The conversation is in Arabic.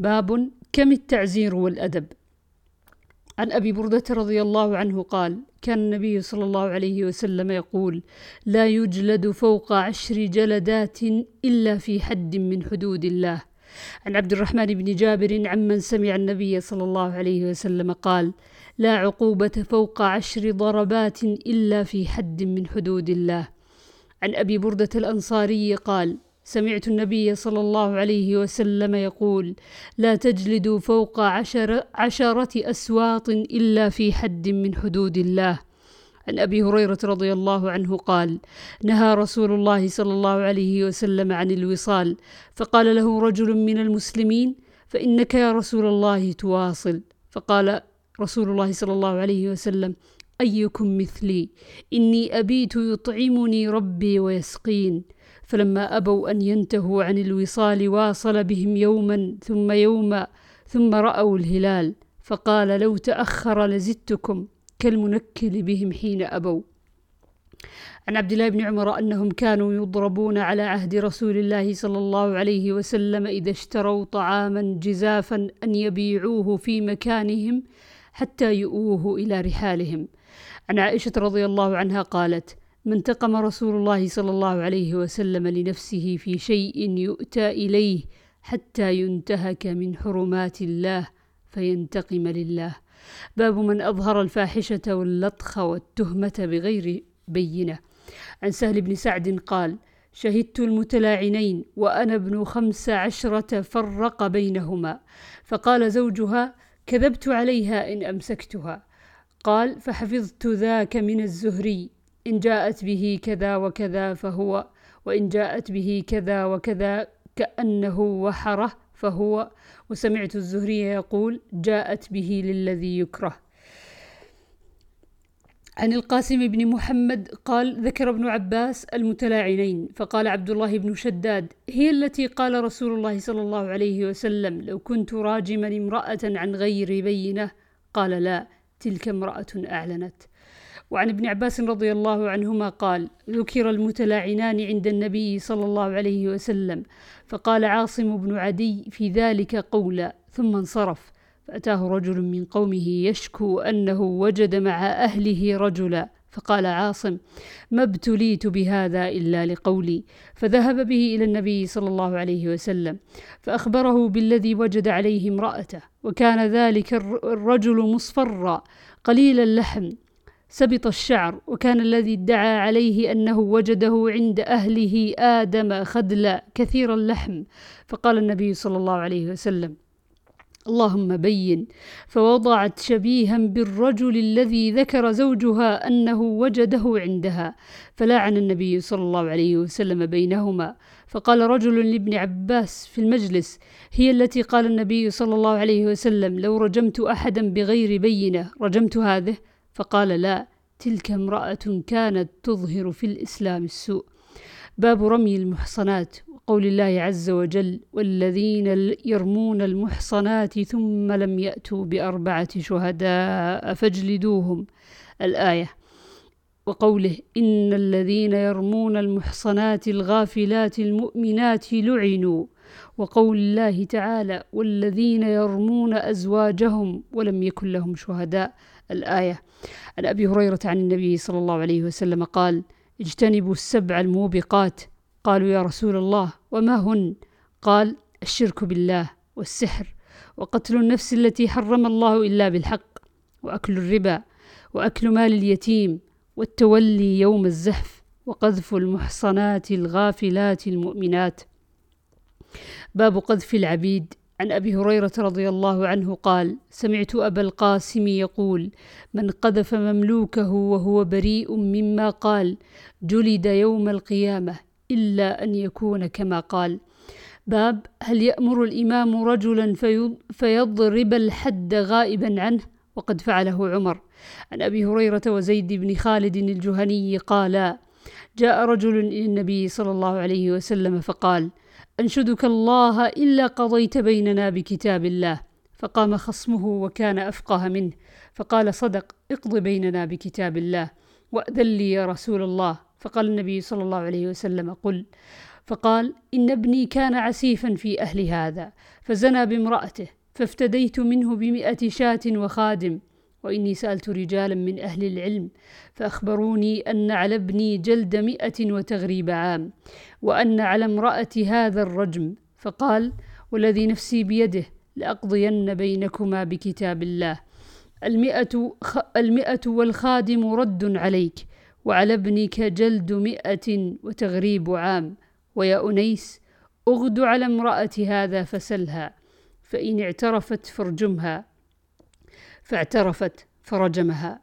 باب كم التعزير والأدب. عن أبي بردة رضي الله عنه قال كان النبي صلى الله عليه وسلم يقول لا يجلد فوق عشر جلدات إلا في حد من حدود الله. عن عبد الرحمن بن جابر عمن سمع النبي صلى الله عليه وسلم قال لا عقوبة فوق عشر ضربات إلا في حد من حدود الله. عن أبي بردة الأنصاري قال سمعت النبي صلى الله عليه وسلم يقول لا تجلدوا فوق عشر عشرة أسواط إلا في حد من حدود الله. عن أبي هريرة رضي الله عنه قال نهى رسول الله صلى الله عليه وسلم عن الوصال فقال له رجل من المسلمين فإنك يا رسول الله تواصل. فقال رسول الله صلى الله عليه وسلم أيكم مثلي إني أبيت يطعمني ربي ويسقين. فلما أبوا أن ينتهوا عن الوصال واصل بهم يوما ثم يوما ثم رأوا الهلال فقال لو تأخر لزدتكم كالمنكل بهم حين أبوا. عن عبد الله بن عمر أنهم كانوا يضربون على عهد رسول الله صلى الله عليه وسلم إذا اشتروا طعاما جزافا أن يبيعوه في مكانهم حتى يؤوه إلى رحالهم. عن عائشة رضي الله عنها قالت ما انتقم رسول الله صلى الله عليه وسلم لنفسه في شيء يؤتى إليه حتى ينتهك من حرمات الله فينتقم لله. باب من أظهر الفاحشة واللطخ والتهمة بغير بينة. عن سهل بن سعد قال شهدت المتلاعنين وأنا ابن خمس عشرة فرق بينهما فقال زوجها كذبت عليها إن أمسكتها قال فحفظت ذاك من الزهري إن جاءت به كذا وكذا فهو وإن جاءت به كذا وكذا كأنه وحره فهو. وسمعت الزهري يقول جاءت به للذي يكره. عن القاسم بن محمد قال ذكر ابن عباس المتلاعنين فقال عبد الله بن شداد هي التي قال رسول الله صلى الله عليه وسلم لو كنت راجما امرأة عن غير بينة؟ قال لا تلك امرأة أعلنت. وعن ابن عباس رضي الله عنهما قال ذكر المتلاعنان عند النبي صلى الله عليه وسلم فقال عاصم بن عدي في ذلك قولا ثم انصرف. فأتاه رجل من قومه يشكو أنه وجد مع أهله رجلا فقال عاصم ما ابتليت بهذا إلا لقولي. فذهب به إلى النبي صلى الله عليه وسلم فأخبره بالذي وجد عليه امرأته وكان ذلك الرجل مصفرا قليل اللحم. سبط الشعر وكان الذي ادعى عليه أنه وجده عند أهله آدم خدلا كثير اللحم. فقال النبي صلى الله عليه وسلم اللهم بين. فوضعت شبيها بالرجل الذي ذكر زوجها أنه وجده عندها فلاعن النبي صلى الله عليه وسلم بينهما. فقال رجل لابن عباس في المجلس هي التي قال النبي صلى الله عليه وسلم لو رجمت أحدا بغير بينة رجمت هذه؟ فقال لا تلك امرأة كانت تظهر في الإسلام السوء. باب رمي المحصنات قول الله عز وجل والذين يرمون المحصنات ثم لم يأتوا بأربعة شهداء فاجلدوهم. الآية وقوله إن الذين يرمون المحصنات الغافلات المؤمنات لعنوا. وقول الله تعالى والذين يرمون أزواجهم ولم يكن لهم شهداء. الآية. عن أبي هريرة عن النبي صلى الله عليه وسلم قال اجتنبوا السبع الموبقات. قالوا يا رسول الله وما هن؟ قال الشرك بالله والسحر وقتل النفس التي حرم الله إلا بالحق وأكل الربا وأكل مال اليتيم والتولي يوم الزحف وقذف المحصنات الغافلات المؤمنات. باب قذف العبيد. عن أبي هريرة رضي الله عنه قال سمعت أبا القاسم يقول من قذف مملوكه وهو بريء مما قال جلد يوم القيامة إلا أن يكون كما قال. باب هل يأمر الإمام رجلا فيضرب الحد غائبا عنه وقد فعله عمر. عن أبي هريرة وزيد بن خالد الجهني قالا جاء رجل إلى النبي صلى الله عليه وسلم فقال أنشدك الله إلا قضيت بيننا بكتاب الله. فقام خصمه وكان أفقه منه. فقال صدق اقض بيننا بكتاب الله وأذن لي يا رسول الله. فقال النبي صلى الله عليه وسلم قل. فقال إن ابني كان عسيفا في أهل هذا فزنى بامرأته. فافتديت منه بمئة شاة وخادم وإني سألت رجالا من أهل العلم فأخبروني أن على ابني جلد مئة وتغريب عام وأن على امرأة هذا الرجم فقال والذي نفسي بيده لأقضين بينكما بكتاب الله. المئة, خ... المئة والخادم رد عليك وعلى ابنك جلد مئة وتغريب عام. ويا أنيس أغد على امرأة هذا فسلها. فإن اعترفت فارجمها فاعترفت فرجمها.